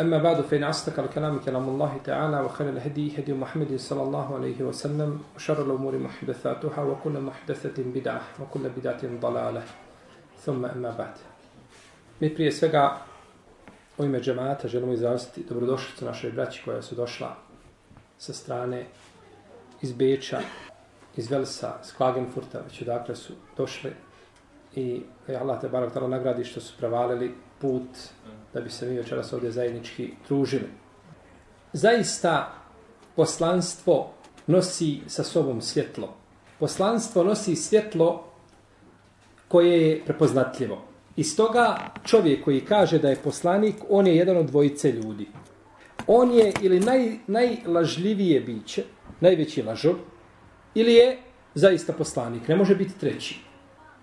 أما بعد فإن أصدق الكلام كلام الله تعالى وخير الهدي هدي محمد صلى الله عليه وسلم وشر الأمور محدثاتها وكل محدثة بدعة وكل بدعة ضلالة ثم أما بعد Mi prije svega u ime džemata želimo izraziti dobrodošlicu našoj braći koja su došla sa strane iz Beča, iz Velsa, iz Klagenfurta, već odakle su došli i Allah te barak tala nagradi što su prevalili put da bi se mi večeras ovdje zajednički družili. Zaista poslanstvo nosi sa sobom svjetlo. Poslanstvo nosi svjetlo koje je prepoznatljivo. I stoga čovjek koji kaže da je poslanik, on je jedan od dvojice ljudi. On je ili naj, najlažljivije biće, najveći lažov, ili je zaista poslanik, ne može biti treći.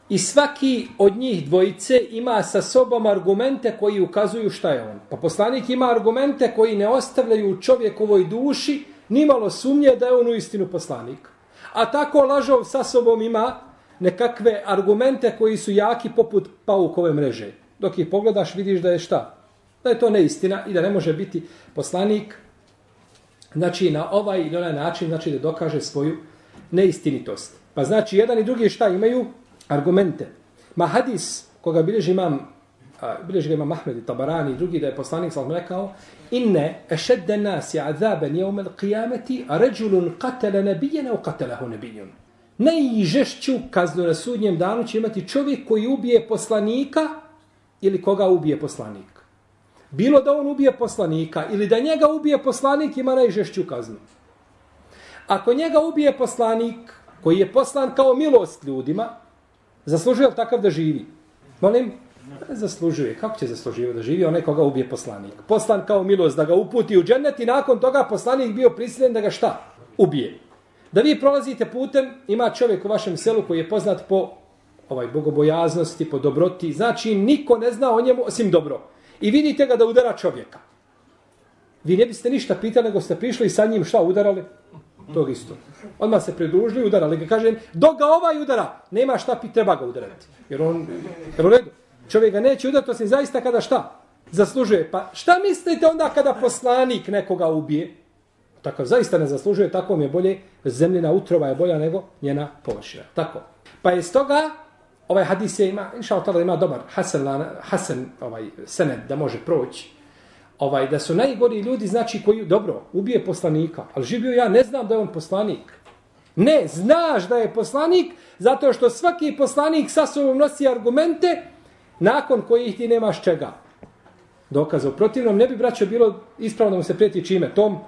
I svaki od njih dvojice ima sa sobom argumente koji ukazuju šta je on. Pa poslanik ima argumente koji ne ostavljaju u čovjekovoj duši nimalo sumnje da je on u istinu poslanik. A tako lažov sa sobom ima nekakve argumente koji su jaki poput paukove mreže. Dok ih pogledaš vidiš da je šta? Da je to neistina i da ne može biti poslanik znači na ovaj ili onaj način znači da dokaže svoju neistinitost. Pa znači jedan i drugi šta imaju? Argumente. Ma hadis koga bilježi imam bilježi ga imam Ahmed i Tabarani i drugi da je poslanik sallam rekao inne ešedde nasi azaben jevme l'qijameti ređulun katele nebijene u katelehu nebijun. Najžešću kaznu na sudnjem danu će imati čovjek koji ubije poslanika ili koga ubije poslanik. Bilo da on ubije poslanika ili da njega ubije poslanik ima najžešću kaznu. Ako njega ubije poslanik koji je poslan kao milost ljudima, Zaslužuje li takav da živi? Molim? Ne zaslužuje. Kako će zasluživati da živi onaj koga ubije poslanik? Poslan kao milost da ga uputi u džennet i nakon toga poslanik bio prisiljen da ga šta? Ubije. Da vi prolazite putem, ima čovjek u vašem selu koji je poznat po ovaj bogobojaznosti, po dobroti. Znači, niko ne zna o njemu osim dobro. I vidite ga da udara čovjeka. Vi ne biste ništa pitali, nego ste prišli i sa njim šta udarali? Tog isto. Odmah se pridružili i udarali ga. Kažem, dok ga ovaj udara, nema šta pi, treba ga udarati. Jer on, jer u redu, čovjek ga neće udarati, osim zaista kada šta? Zaslužuje. Pa šta mislite onda kada poslanik nekoga ubije? Tako, zaista ne zaslužuje, tako mi je bolje, zemljina utrova je bolja nego njena površina. Tako. Pa je stoga, ovaj hadis je ima, inša Allah ima dobar Hasan, Hasan ovaj, sened da može proći ovaj da su najgori ljudi znači koji dobro ubije poslanika ali živio ja ne znam da je on poslanik. Ne znaš da je poslanik zato što svaki poslanik sa sobom nosi argumente nakon kojih ti nemaš čega. Dokaza U protivnom ne bi braćo bilo ispravno da mu se prijeti čime. Tom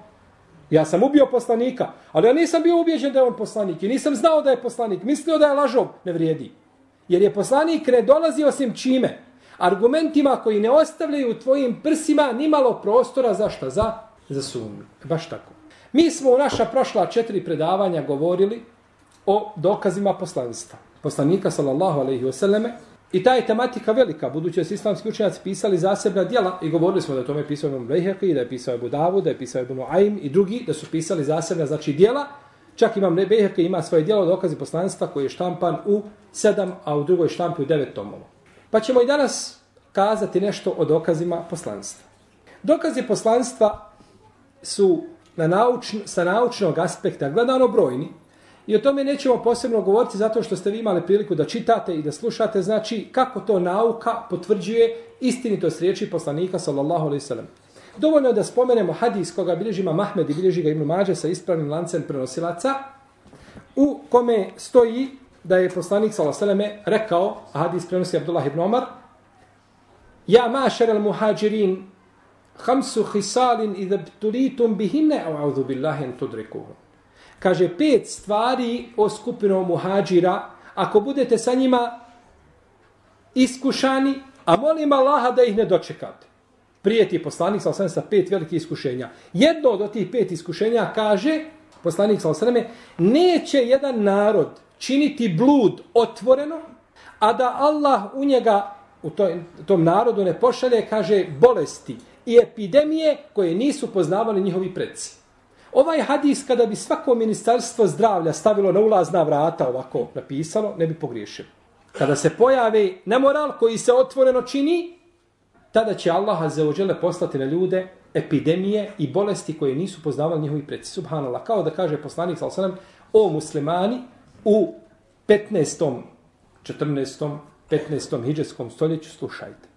ja sam ubio poslanika ali ja nisam bio ubeđen da je on poslanik i nisam znao da je poslanik. Mislio da je lažov ne vrijedi. Jer je poslanik ne dolazi osim čime? Argumentima koji ne ostavljaju u tvojim prsima ni malo prostora za šta? Za, za sumnju. Baš tako. Mi smo u naša prošla četiri predavanja govorili o dokazima poslanstva. Poslanika, sallallahu alaihi wasallame, I ta je tematika velika, budući da su islamski učenjaci pisali zasebna djela i govorili smo da je tome pisao Ibn Bejheqi, da je pisao Ebu Davu, da je pisao Ibn Aim i drugi, da su pisali zasebna znači djela. Čak imam Bejheqi ima svoje djelo dokazi poslanstva koji je štampan u sedam, a u drugoj štampi u devet tomova. Pa ćemo i danas kazati nešto o dokazima poslanstva. Dokazi poslanstva su na naučn, sa naučnog aspekta gledano brojni i o tome nećemo posebno govoriti zato što ste vi imali priliku da čitate i da slušate, znači kako to nauka potvrđuje istinitost riječi poslanika sallallahu alaihi sallam. Dovoljno je da spomenemo hadis koga bilježi ima Mahmed i bilježi ga Ibn Mađe sa ispravnim lancem prenosilaca u kome stoji da je poslanik s.a.v. rekao, a hadis prenosi Abdullah ibn Omar, Ja mašer al muhađirin, hamsu hisalin i da tulitum bihine, a audu billahi en tudrikuhu. Kaže, pet stvari o skupinom muhađira, ako budete sa njima iskušani, a molim Allaha da ih ne dočekate. Prijeti poslanik s.a.v. sa pet velikih iskušenja. Jedno od tih pet iskušenja kaže, poslanik s.a.v. neće jedan narod činiti blud otvoreno, a da Allah u njega, u toj, tom narodu ne pošalje, kaže, bolesti i epidemije koje nisu poznavali njihovi predsi. Ovaj hadis, kada bi svako ministarstvo zdravlja stavilo na ulazna vrata ovako napisalo, ne bi pogriješio. Kada se pojavi nemoral koji se otvoreno čini, tada će Allah za poslati na ljude epidemije i bolesti koje nisu poznavali njihovi predsi. Subhanallah, kao da kaže poslanik sa o muslimani u 15. 14. 15. hijđarskom stoljeću, slušajte.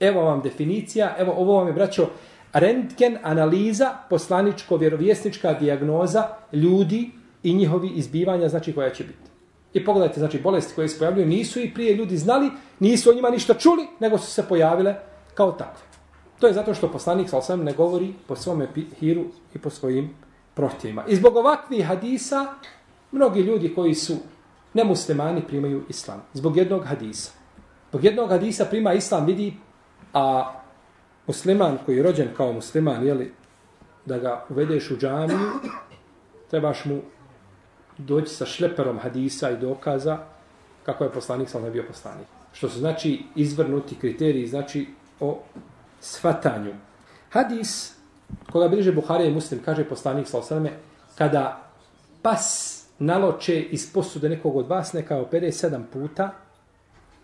Evo vam definicija, evo ovo vam je, braćo, rentgen analiza, poslaničko-vjerovjesnička dijagnoza ljudi i njihovi izbivanja, znači koja će biti. I pogledajte, znači bolesti koje se pojavljuju nisu i prije ljudi znali, nisu o njima ništa čuli, nego su se pojavile kao takve. To je zato što poslanik sa osam ne govori po svom hiru i po svojim prohtjevima. I zbog ovakvih hadisa, mnogi ljudi koji su nemuslimani primaju islam. Zbog jednog hadisa. Zbog jednog hadisa prima islam, vidi, a musliman koji je rođen kao musliman, jeli, da ga uvedeš u džamiju, trebaš mu doći sa šleperom hadisa i dokaza kako je poslanik, sam ne bio poslanik. Što se znači izvrnuti kriteriji, znači o svatanju. Hadis, koga bliže i muslim, kaže poslanik, sa osrame, kada pas naloče iz posude nekog od vas, neka opere sedam puta,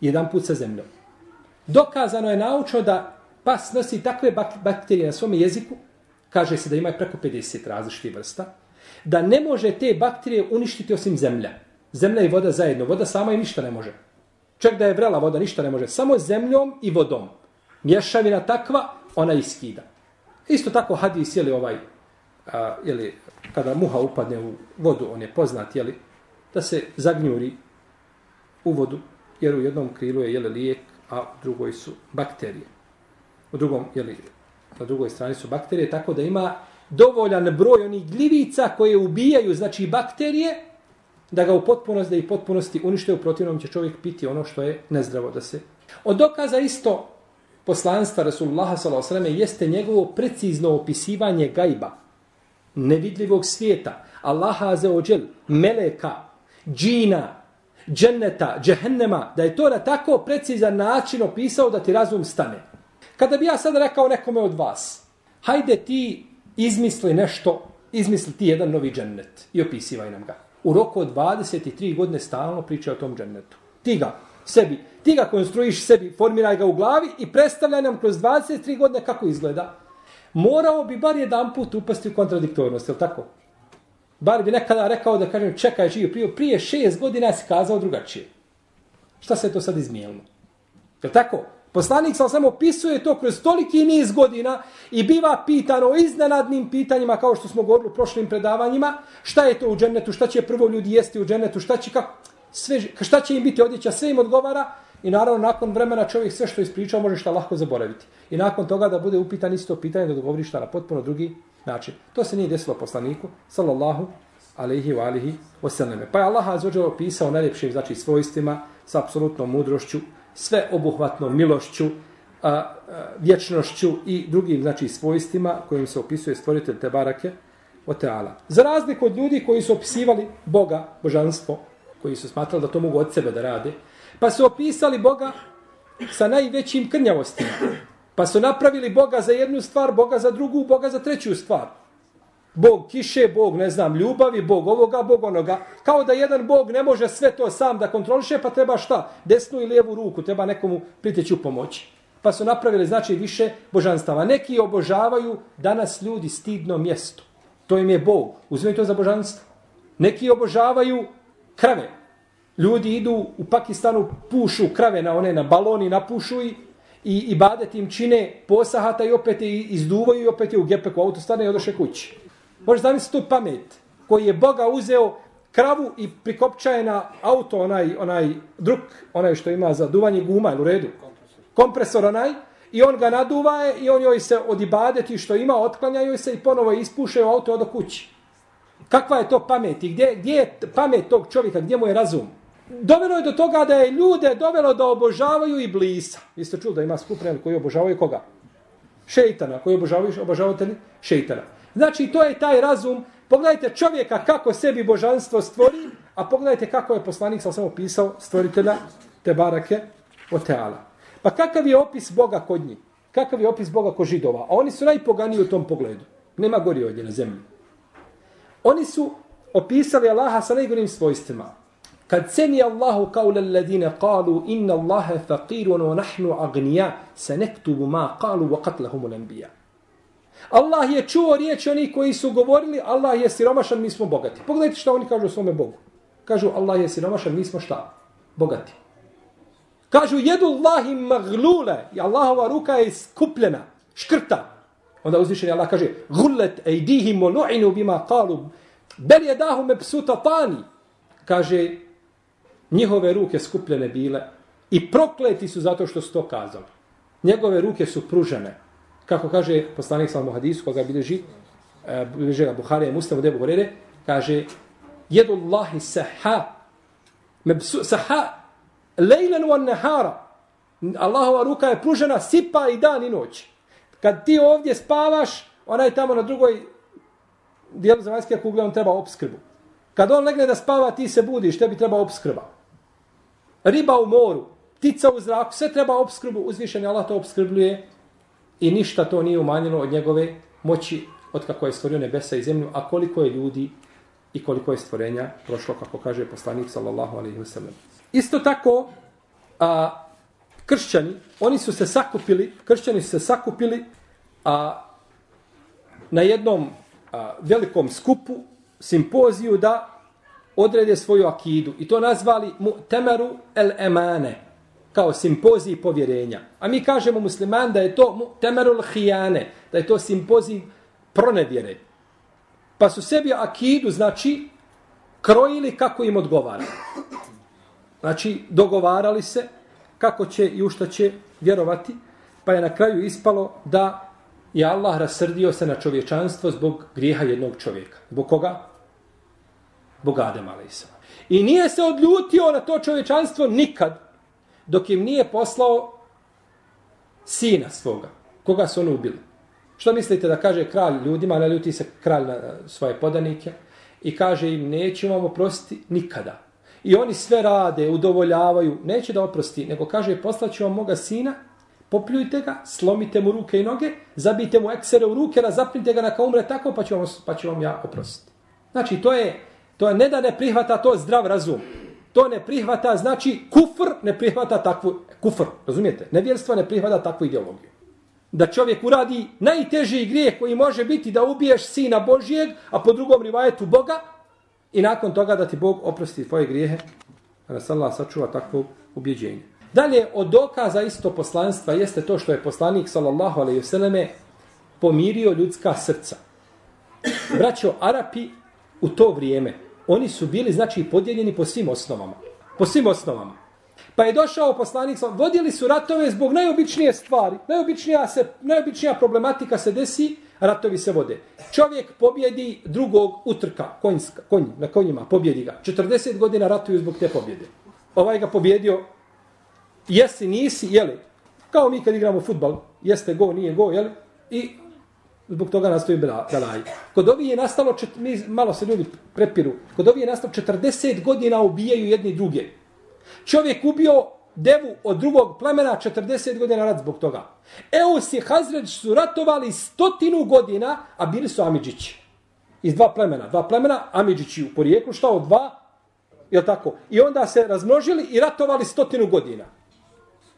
jedan put sa zemljom. Dokazano je naučno da pas nosi takve bakterije na svom jeziku, kaže se da ima preko 50 različitih vrsta, da ne može te bakterije uništiti osim zemlja. Zemlja i voda zajedno. Voda sama i ništa ne može. Čak da je vrela voda, ništa ne može. Samo zemljom i vodom. Mješavina takva, ona iskida. Isto tako hadis, je li ovaj, a, je li, kada muha upadne u vodu, on je poznat, jeli, da se zagnjuri u vodu, jer u jednom krilu je, jeli, lijek, a u drugoj su bakterije. U drugom, jeli, na drugoj strani su bakterije, tako da ima dovoljan broj onih gljivica koje ubijaju, znači bakterije, da ga u potpunosti, da i potpunosti unište, u protivnom će čovjek piti ono što je nezdravo da se... Od dokaza isto poslanstva Rasulullah s.a.v. jeste njegovo precizno opisivanje gajba, nevidljivog svijeta, Allaha azeođel, meleka, džina, dženneta, džehennema, da je to na tako precizan način opisao da ti razum stane. Kada bi ja sad rekao nekome od vas, hajde ti izmisli nešto, izmisli ti jedan novi džennet i opisivaj nam ga. U roku od 23 godine stalno priča o tom džennetu. Ti ga sebi, ti ga konstruiš sebi, formiraj ga u glavi i predstavljaj nam kroz 23 godine kako izgleda. Morao bi bar jedan put upasti u kontradiktornost, je tako? Bar bi nekada rekao da kažem čekaj živio prije, prije šest godina si kazao drugačije. Šta se to sad izmijelno? Je tako? Poslanik sam samo opisuje to kroz toliki niz godina i biva pitano o iznenadnim pitanjima kao što smo govorili u prošlim predavanjima. Šta je to u džennetu? Šta će prvo ljudi jesti u džennetu? Šta će, kako, sve, šta će im biti odjeća? Sve im odgovara. I naravno, nakon vremena čovjek sve što je ispričao može šta lahko zaboraviti. I nakon toga da bude upitan isto pitanje da odgovori šta na potpuno drugi način. To se nije desilo poslaniku, sallallahu alaihi wa alihi wasallam. Pa je Allah azzawajal opisao najljepšim znači, svojstvima sa apsolutnom mudrošću, sve obuhvatnom milošću, a, a, vječnošću i drugim znači svojstvima kojim se opisuje stvoritelj te barake o teala. Za razliku od ljudi koji su opisivali Boga, božanstvo, koji su smatrali da to mogu od sebe da rade, pa su opisali Boga sa najvećim krnjavostima. Pa su napravili Boga za jednu stvar, Boga za drugu, Boga za treću stvar. Bog kiše, Bog, ne znam, ljubavi, Bog ovoga, Bog onoga. Kao da jedan Bog ne može sve to sam da kontroliše, pa treba šta? Desnu i lijevu ruku, treba nekomu priteći u pomoći. Pa su napravili, znači, više božanstava. Neki obožavaju danas ljudi stidno mjesto. To im je Bog. Uzmaju to za božanstvo. Neki obožavaju krave. Ljudi idu u Pakistanu, pušu krave na one na baloni, napušu i i, i badet im čine posahata i opet je izduvaju i opet je u gepeku autostane i odoše kući. Možeš zamisliti tu pamet koji je Boga uzeo kravu i prikopčaje na auto onaj, onaj druk, onaj što ima za duvanje guma, u redu? Kompresor onaj. I on ga naduvaje i on joj se odibadeti što ima, otklanjaju se i ponovo ispuše u auto od kući. Kakva je to pamet i gdje, gdje je pamet tog čovjeka, gdje mu je razum? Dovelo je do toga da je ljude dovelo da obožavaju i blisa. Vi ste čuli da ima skupren koji obožavaju koga? Šeitana, koji obožavaju, obožavatelji? Šeitana. Znači, to je taj razum, Pogledajte čovjeka kako sebi božanstvo stvori, a pogledajte kako je poslanik sam samo pisao stvoritelja te barake o teala. Pa kakav je opis Boga kod njih? Kakav je opis Boga kod židova? A oni su najpoganiji u tom pogledu. Nema gori ovdje na zemlji. Oni su opisali Allaha sa najgorim svojstvima. Kad semi Allahu kao alladine kalu inna Allahe faqirun wa nahnu agnija se nektubu ma kalu wa qatlahum anbiya. Allah je čuo riječi oni koji su govorili Allah je siromašan, mi smo bogati. Pogledajte šta oni kažu svome Bogu. Kažu Allah je siromašan, mi smo šta? Bogati. Kažu jedu Allahi maglule i Allahova ruka je skupljena, škrta. Onda uzvišen Allah kaže gullet ejdihim o nu'inu bima kalu bel je dahu me psuta tani. Kaže njihove ruke skupljene bile i prokleti su zato što su to kazali. Njegove ruke su pružene. Kako kaže poslanik Salmu Hadisu, koga bilježi, e, bilježi ga Buharija i Mustavu Debu Horede, kaže, jedu Allahi saha, mebsu, saha, lejlen wa nehara. Allahova ruka je pružena sipa i dan i noć. Kad ti ovdje spavaš, ona je tamo na drugoj dijelu zemaljske kugle, on treba obskrbu. Kad on legne da spava, ti se budiš, tebi treba obskrba. Riba u moru, ptica u zraku, sve treba obskrbu, uzvišen je Allah to obskrbljuje i ništa to nije umanjeno od njegove moći od kako je stvorio nebesa i zemlju, a koliko je ljudi i koliko je stvorenja prošlo, kako kaže poslanik sallallahu alaihi wa sallam. Isto tako, a, kršćani, oni su se sakupili, kršćani su se sakupili a, na jednom a, velikom skupu, simpoziju da odrede svoju akidu i to nazvali mu temeru el emane, kao simpozij povjerenja. A mi kažemo musliman da je to mu temerul hijane, da je to simpozij pronevjere. Pa su sebi akidu, znači, krojili kako im odgovara. Znači, dogovarali se kako će i u što će vjerovati, pa je na kraju ispalo da je Allah rasrdio se na čovječanstvo zbog grijeha jednog čovjeka. Zbog koga? Bogadem Adem I nije se odljutio na to čovječanstvo nikad, dok im nije poslao sina svoga. Koga su oni ubili? Što mislite da kaže kralj ljudima, ne ljuti se kralj na eh, svoje podanike i kaže im neću vam oprostiti nikada. I oni sve rade, udovoljavaju, neće da oprosti, nego kaže poslaću vam moga sina, popljujte ga, slomite mu ruke i noge, zabijte mu eksere u ruke, razapnite ga na kao umre tako, pa ću vam, pa ću vam ja oprostiti. Znači, to je, to je ne da ne prihvata to zdrav razum. To ne prihvata, znači kufr ne prihvata takvu, kufr, razumijete? Nevjerstvo ne prihvata takvu ideologiju. Da čovjek uradi najteži grijeh koji može biti da ubiješ sina Božijeg, a po drugom rivajetu Boga, I nakon toga da ti Bog oprosti tvoje grijehe, da nas Allah sačuva takvo ubjeđenje. Dalje, od dokaza isto poslanstva jeste to što je poslanik, sallallahu alaihi vseleme, pomirio ljudska srca. Braćo, Arapi u to vrijeme, oni su bili, znači, podijeljeni po svim osnovama. Po svim osnovama. Pa je došao poslanik, vodili su ratove zbog najobičnije stvari. Najobičnija, se, najobičnija problematika se desi, ratovi se vode. Čovjek pobjedi drugog utrka, konjska, konj, na konjima, pobjedi ga. 40 godina ratuju zbog te pobjede. Ovaj ga pobjedio, jesi, nisi, jeli? Kao mi kad igramo futbal, jeste go, nije go, jeli? I zbog toga nastoji belaj. Kod ovih je nastalo, čet, mi malo se ljudi prepiru, kod ovih je nastalo 40 godina ubijaju jedni druge. Čovjek ubio devu od drugog plemena 40 godina rat zbog toga. Eus i Hazred su ratovali stotinu godina, a bili su Amidžići. Iz dva plemena. Dva plemena, Amidžići u porijeklu, šta od dva? Je tako? I onda se razmnožili i ratovali stotinu godina.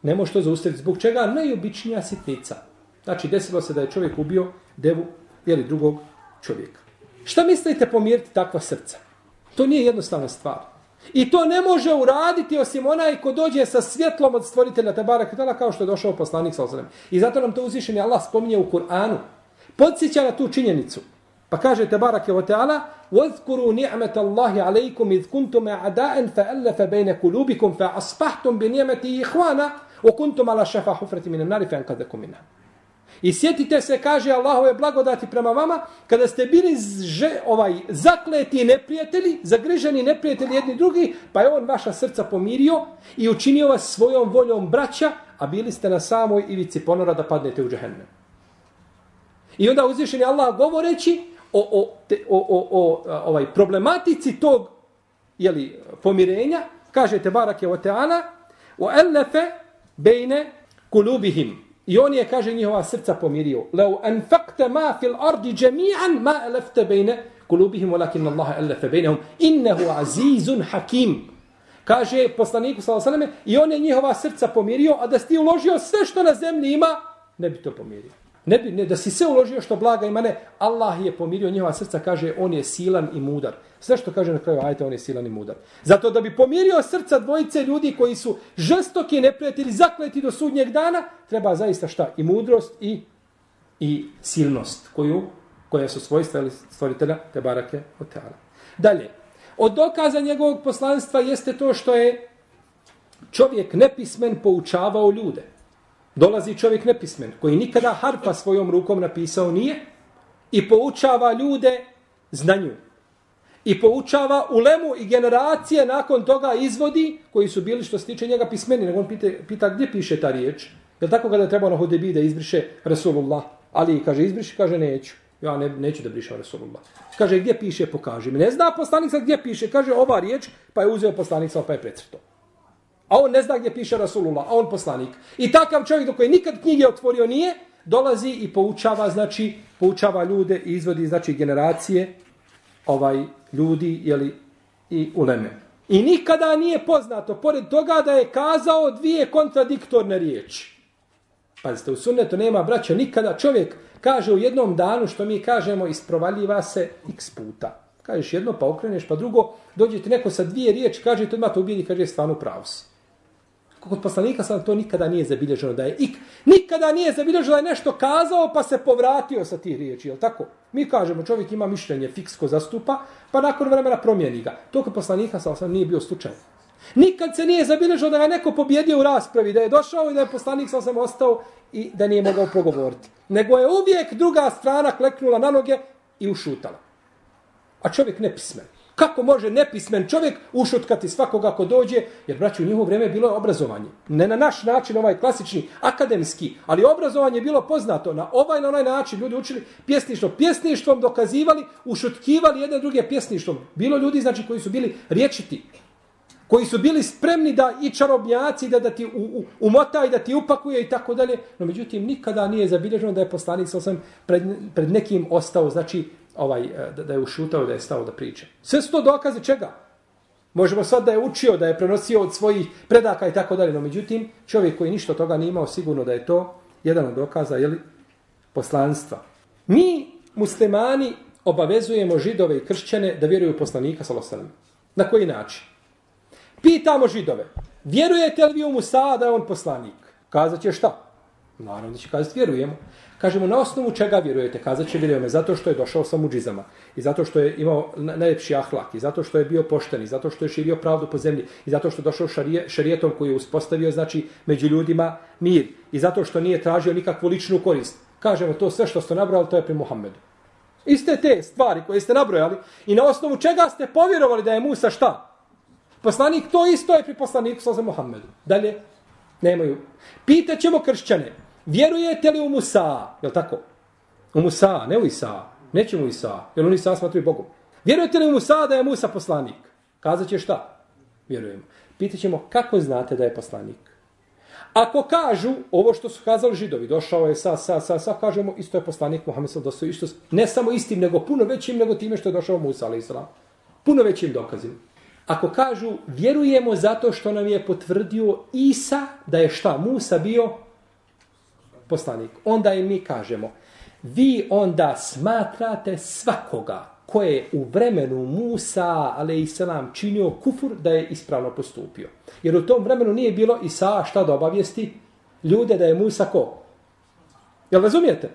Ne može to zaustaviti. Zbog čega? Najobičnija sitnica. Znači, desilo se da je čovjek ubio devu ili drugog čovjeka. Šta mislite pomiriti takva srca? To nije jednostavna stvar. I to ne može uraditi osim onaj ko dođe sa svjetlom od stvoritelja Tebara Ketala kao što je došao poslanik sa osrem. I zato nam to uzvišen je Allah spominje u Kur'anu. Podsjeća na tu činjenicu. Pa kaže Tebara Ketala وَذْكُرُوا نِعْمَةَ اللَّهِ عَلَيْكُمْ إِذْ كُنْتُمْ عَدَاءً فَأَلَّفَ بَيْنَ قُلُوبِكُمْ فَأَصْبَحْتُمْ بِنِعْمَةِ إِخْوَانَ وَكُنْتُمْ عَلَى شَفَى حُفْرَةِ مِنَ النَّارِ فَأَنْقَذَكُمْ مِنَهَا I sjetite se, kaže Allahove blagodati prema vama, kada ste bili že, ovaj zakleti neprijatelji, zagriženi neprijatelji jedni drugi, pa je on vaša srca pomirio i učinio vas svojom voljom braća, a bili ste na samoj ivici ponora da padnete u džehennem. I onda uzvišen je Allah govoreći o, o, te, o, o, o ovaj, problematici tog jeli, pomirenja, kaže Tebarak je o teana, o elefe bejne kulubihim. I on je, kaže, njihova srca pomirio. Lau anfakte ma fil ardi džemi'an ma elefte bejne kulubihim, walakin Allah elefe bejnehum. Innehu azizun hakim. Kaže poslaniku s.a.v. i on je njihova srca pomirio, a da si ti uložio sve što na zemlji ima, ne bi to pomirio. Ne bi, ne, da si sve uložio što blaga ima, ne. Allah je pomirio njihova srca, kaže, on je silan i mudar. Sve što kaže na kraju, ajte, on je silan i mudar. Zato da bi pomirio srca dvojice ljudi koji su žestoki neprijatelji, zakleti do sudnjeg dana, treba zaista šta? I mudrost i, i silnost koju, koja su svojstva stvoritelja te barake od teala. Dalje, od dokaza njegovog poslanstva jeste to što je čovjek nepismen poučavao ljude. Dolazi čovjek nepismen, koji nikada harpa svojom rukom napisao nije i poučava ljude znanju. I poučava ulemu i generacije nakon toga izvodi koji su bili što se tiče njega pismeni. Nego on pita, pita gdje piše ta riječ. Je tako kada treba na hudebi da izbriše Rasulullah? Ali kaže izbriši, kaže neću. Ja ne, neću da brišem Rasulullah. Kaže gdje piše, pokaži mi. Ne zna poslanik sa gdje piše. Kaže ova riječ, pa je uzeo poslanik sa pa je precrto. A on ne zna gdje piše Rasulullah, a on poslanik. I takav čovjek do koji nikad knjige otvorio nije, dolazi i poučava, znači, poučava ljude i izvodi, znači, generacije ovaj ljudi, jeli, i uleme. I nikada nije poznato, pored toga da je kazao dvije kontradiktorne riječi. Pazite, u sunnetu nema braća nikada. Čovjek kaže u jednom danu što mi kažemo isprovaljiva se x puta. Kažeš jedno pa okreneš pa drugo, dođe ti neko sa dvije riječi, kaže to odmah to ubijedi, kaže stvarno pravo si kod poslanika sam to nikada nije zabilježeno da je ik nikada nije zabilježeno da je nešto kazao pa se povratio sa tih riječi, jel tako? Mi kažemo čovjek ima mišljenje fiksko zastupa, pa nakon vremena promijeni ga. To kod poslanika sam nije bio slučaj. Nikad se nije zabilježeno da ga neko pobjedio u raspravi, da je došao i da je poslanik sam sam ostao i da nije mogao progovoriti. Nego je uvijek druga strana kleknula na noge i ušutala. A čovjek ne nepismen. Kako može nepismen čovjek ušutkati svakoga ko dođe? Jer, braći, u njihovo vrijeme bilo je obrazovanje. Ne na naš način, ovaj klasični, akademski, ali obrazovanje je bilo poznato. Na ovaj na onaj način ljudi učili pjesništvo. Pjesništvom dokazivali, ušutkivali jedne druge pjesništvom. Bilo ljudi, znači, koji su bili riječiti. Koji su bili spremni da i čarobnjaci da, da ti u, u, umota i da ti upakuje i tako dalje. No, međutim, nikada nije zabilježeno da je poslanik sam pred, pred nekim ostao, znači, ovaj, eh, da, da je ušutao da je stao da priča. Sve su to dokaze čega? Možemo sad da je učio, da je prenosio od svojih predaka i tako dalje, no međutim, čovjek koji ništa toga nije imao, sigurno da je to jedan od dokaza, jeli, poslanstva. Mi, muslimani, obavezujemo židove i kršćane da vjeruju u poslanika, salosalam. Na koji način? Pitamo židove, vjerujete li vi u Musa da je on poslanik? Kazat će šta? Naravno da će kazati, vjerujemo. Kažemo, na osnovu čega vjerujete? Kazat će vjerujeme, zato što je došao sa muđizama. I zato što je imao najljepši ahlak. I zato što je bio pošten. I zato što je širio pravdu po zemlji. I zato što je došao šarije, šarijetom koji je uspostavio, znači, među ljudima mir. I zato što nije tražio nikakvu ličnu korist. Kažemo, to sve što ste nabrali, to je pri Muhammedu. Iste te stvari koje ste nabrojali. I na osnovu čega ste povjerovali da je Musa šta? Poslanik, to isto je pri poslaniku sa Muhammedu. Dalje, nemaju. Pitaćemo kršćane, Vjerujete li u Musa? Je tako? U Musa, ne u Isa. Nećemo u Isa, jer on Isa smatruju Bogom. Vjerujete li u Musa da je Musa poslanik? Kazat će šta? Vjerujemo. Pitaćemo kako znate da je poslanik? Ako kažu ovo što su kazali židovi, došao je sa, sa, sa, sa, kažemo isto je poslanik Muhammed sa dosto isto, ne samo istim, nego puno većim nego time što je došao Musa, ali islam. Puno većim dokazim. Ako kažu, vjerujemo zato što nam je potvrdio Isa da je šta, Musa bio poslanik. Onda im mi kažemo, vi onda smatrate svakoga ko je u vremenu Musa, ale i selam, činio kufur da je ispravno postupio. Jer u tom vremenu nije bilo Isa šta da obavijesti ljude da je Musa ko? Jel razumijete?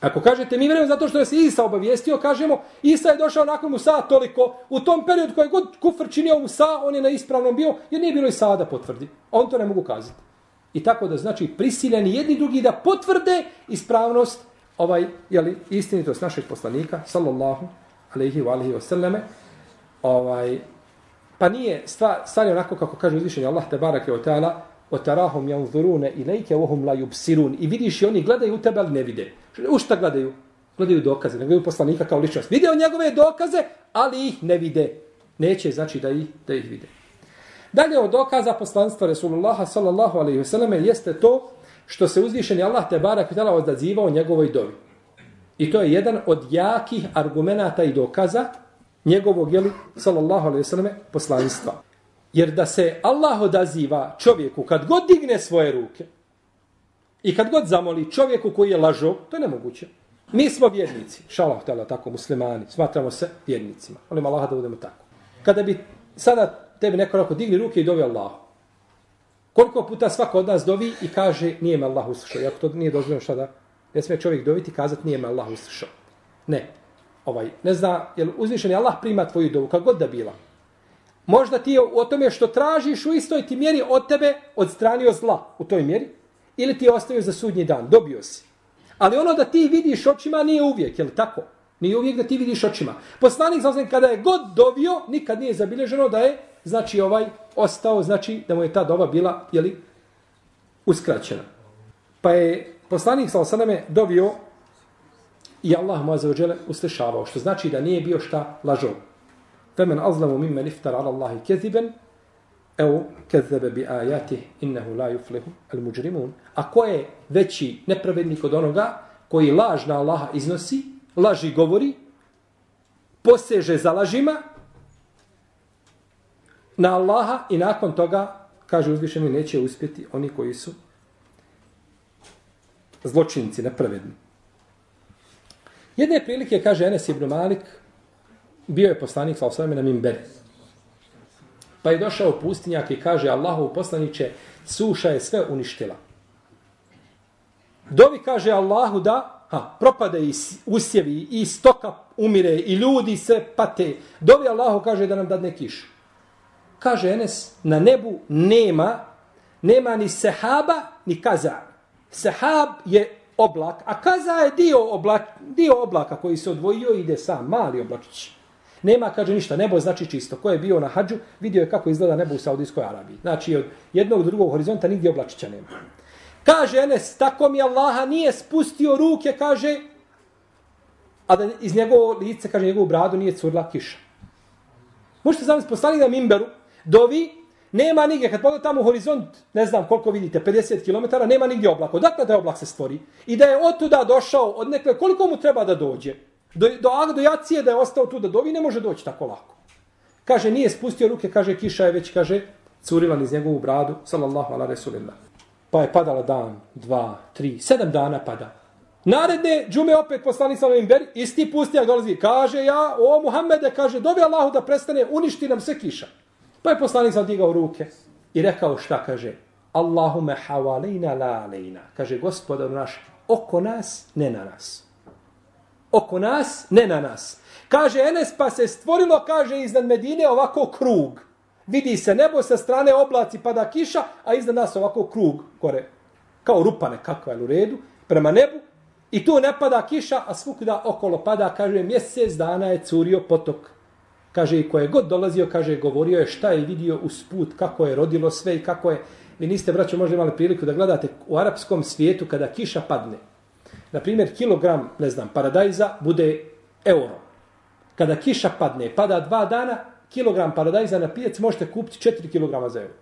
Ako kažete mi vremenu zato što je se Isa obavijestio, kažemo Isa je došao nakon Musa toliko, u tom periodu koji god kufr činio Musa, on je na ispravnom bio, jer nije bilo Isa da potvrdi. On to ne mogu kazati. I tako da znači prisiljeni jedni drugi da potvrde ispravnost ovaj je li istinitost našeg poslanika sallallahu alejhi ve alihi ve ovaj pa nije stvar stvari onako kako kaže uzvišeni Allah te bareke ve taala wa tarahum yanzuruna ilayka wa hum la yubsirun i vidiš i oni gledaju u tebe ali ne vide u šta gledaju Gledaju dokaze, ne gledaju poslanika kao ličnost. vide njegove dokaze, ali ih ne vide. Neće znači da ih, da ih vide. Dalje od dokaza poslanstva Resulullaha sallallahu alaihi wasallam jeste to što se uzvišeni Allah te barak htjela odazivao njegovoj dovi. I to je jedan od jakih argumenata i dokaza njegovog, jeli, sallallahu alaihi wasallam, poslanstva. Jer da se Allah odaziva čovjeku kad god digne svoje ruke i kad god zamoli čovjeku koji je lažo, to je nemoguće. Mi smo vjernici, šalah tela, tako muslimani, smatramo se vjernicima. Molim Allah da budemo tako. Kada bi sada tebi neko rekao digni ruke i dovi Allah. Koliko puta svako od nas dovi i kaže nije me Allah uslišao. Iako to nije dozvoljeno šta da ne smije čovjek doviti i kazati nije me Allah uslišao. Ne. Ovaj, ne zna, jer uzvišen je Allah prima tvoju dovu, kako god da bila. Možda ti je o tome što tražiš u istoj ti mjeri od tebe odstranio zla u toj mjeri ili ti je ostavio za sudnji dan, dobio si. Ali ono da ti vidiš očima nije uvijek, je li tako? Nije uvijek da ti vidiš očima. Poslanik sa kada je god dovio, nikad nije zabilježeno da je, znači ovaj, ostao, znači da mu je ta doba bila, je li, uskraćena. Pa je poslanik sa osaname dovio i Allah mu azzawajal uslišavao, što znači da nije bio šta lažov. Femen azlamu mimmen iftar ala Allahi keziben, evo, kezebe bi ajati, innehu la yuflihu al muđrimun. A ko je veći nepravednik od onoga koji laž na Allaha iznosi, laži govori, poseže za lažima na Allaha i nakon toga, kaže uzvišeni, neće uspjeti oni koji su zločinci, nepravedni. Jedne prilike, kaže Enes ibn Malik, bio je poslanik sa osvrame na Mimberi. Pa je došao pustinjak i kaže Allahu poslaniće, suša je sve uništila. Dovi kaže Allahu da ha, propade i usjevi i stoka umire i ljudi se pate. Dovi Allahu kaže da nam dadne kišu. Kaže Enes, na nebu nema nema ni sehaba ni kaza. Sehab je oblak, a kaza je dio, oblak, dio oblaka koji se odvojio i ide sam, mali oblačić. Nema, kaže ništa, nebo znači čisto. Ko je bio na hađu, vidio je kako izgleda nebo u Saudijskoj Arabiji. Znači, od jednog do drugog horizonta nigdje oblačića nema. Kaže Enes, tako mi Allaha nije spustio ruke, kaže, a da iz njegovog lice, kaže, njegovu bradu nije curla kiša. Možete zamisliti, postali na Mimberu, dovi, nema nigdje, kad pogledate tamo horizont, ne znam koliko vidite, 50 km, nema nigdje oblaka. Odakle da je oblak se stvori. I da je od tuda došao, od nekle, koliko mu treba da dođe? Do, do, do jacije da je ostao tu da dovi, ne može doći tako lako. Kaže, nije spustio ruke, kaže, kiša je već, kaže, curila iz njegovu bradu, sallallahu ala resulillah. Pa je padala dan, dva, tri, sedam dana pada. Naredne, džume opet poslani sa ovim ber, isti pustijak dolazi, kaže ja, o Muhammede, kaže, dovi Allahu da prestane, uništi nam sve kiša. Pa je poslanik sam digao ruke i rekao šta, kaže, Allahume havalejna la alejna. Kaže, gospodar naš, oko nas, ne na nas. Oko nas, ne na nas. Kaže, Enes pa se stvorilo, kaže, iznad Medine ovako krug. Vidi se nebo sa strane oblaci pada kiša, a iznad nas ovako krug gore. Kao rupa kakva je u redu, prema nebu. I tu ne pada kiša, a svukuda okolo pada, kaže, mjesec dana je curio potok. Kaže, i ko je god dolazio, kaže, govorio je šta je vidio uz put, kako je rodilo sve i kako je... Vi niste, braćo, možda imali priliku da gledate u arapskom svijetu kada kiša padne. Na primjer, kilogram, ne znam, paradajza bude euro. Kada kiša padne, pada dva dana, kilogram paradajza na pijac možete kupiti 4 kg za euro.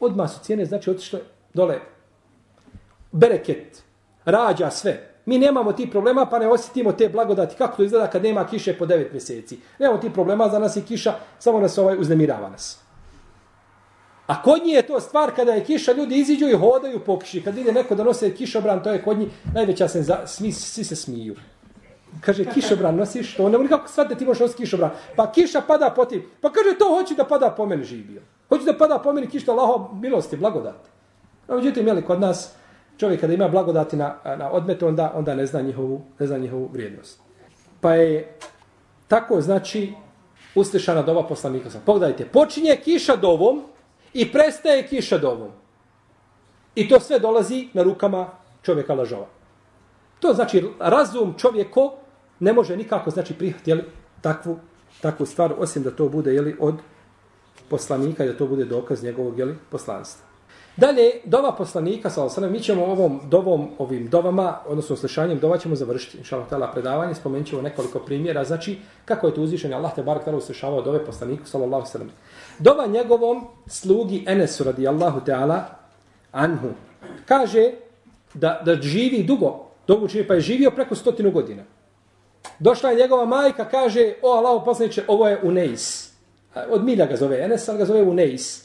Odmah su cijene, znači, otišle dole. Bereket, rađa sve. Mi nemamo ti problema, pa ne osjetimo te blagodati. Kako to izgleda kad nema kiše po 9 mjeseci? Nemamo ti problema, za nas je kiša, samo nas ovaj uznemirava nas. A kod njih je to stvar kada je kiša, ljudi iziđu i hodaju po kiši. Kad ide neko da nose kišobran, to je kod njih najveća se za, smi, svi se smiju. Kaže, kišobran nosiš, to ne kako da ti možeš nositi kišobran. Pa kiša pada po ti. Pa kaže, to hoću da pada po meni živio. Hoću da pada po meni kiša, Allaho, milosti, blagodati. No, međutim, jeli, kod nas, čovjek kada ima blagodati na, na odmetu, onda, onda ne, zna njihovu, ne zna njihovu vrijednost. Pa je tako, znači, uslišana dova poslanika. Pogledajte, počinje kiša dovom i prestaje kiša dovom. I to sve dolazi na rukama čovjeka lažova. To znači razum čovjeko ne može nikako znači prihvatiti takvu, takvu stvar, osim da to bude jeli, od poslanika i da to bude dokaz njegovog jeli, poslanstva. Dalje, dova poslanika, sa osanem, mi ćemo ovom dovom, ovim dovama, odnosno slušanjem dova ćemo završiti, inša Allah, predavanje, spomenut ćemo nekoliko primjera, znači, kako je to uzvišen, Allah te barak tala uslišavao dove poslaniku, sallallahu sallam. Dova njegovom slugi Enesu, radijallahu ta'ala, anhu, kaže da, da živi dugo, dugo čini, pa je živio preko stotinu godina. Došla je njegova majka, kaže, o Allah poslaniče, ovo je Uneis. Od milja ga zove Enes, ali ga zove Uneis.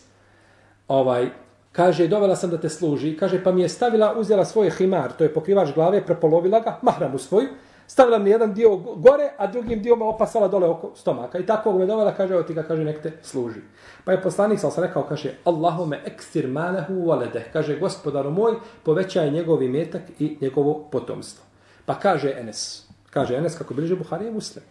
Ovaj, kaže, dovela sam da te služi. Kaže, pa mi je stavila, uzela svoj himar, to je pokrivač glave, prepolovila ga, mahramu svoju, stavila mi jedan dio gore, a drugim dio me opasala dole oko stomaka. I tako me dovela, kaže, evo ti ga, kaže, nek te služi. Pa je poslanik, sam sam rekao, kaže, Allahume ekstir manehu valede. Kaže, gospodaru moj, povećaj njegov imetak i njegovo potomstvo. Pa kaže Enes, kaže Enes, kako bliže Buharije muslim.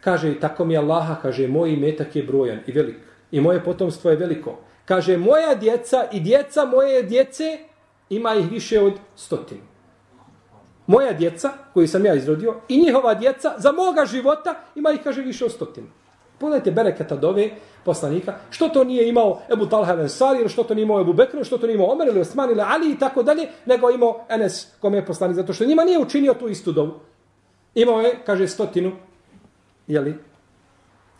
Kaže, tako mi Allaha, kaže, moj imetak je brojan i velik. I moje potomstvo je veliko. Kaže, moja djeca i djeca moje djece ima ih više od stotinu. Moja djeca, koju sam ja izrodio, i njihova djeca za moga života ima ih, kaže, više od stotinu. Pogledajte bereketa dove poslanika. Što to nije imao Ebu Talha ili Sari, što to nije imao Ebu Bekr, što to nije imao Omer ili Osman ili Ali i tako dalje, nego imao Enes kome je poslanik. Zato što njima nije učinio tu istu dovu. Imao je, kaže, stotinu. Jeli?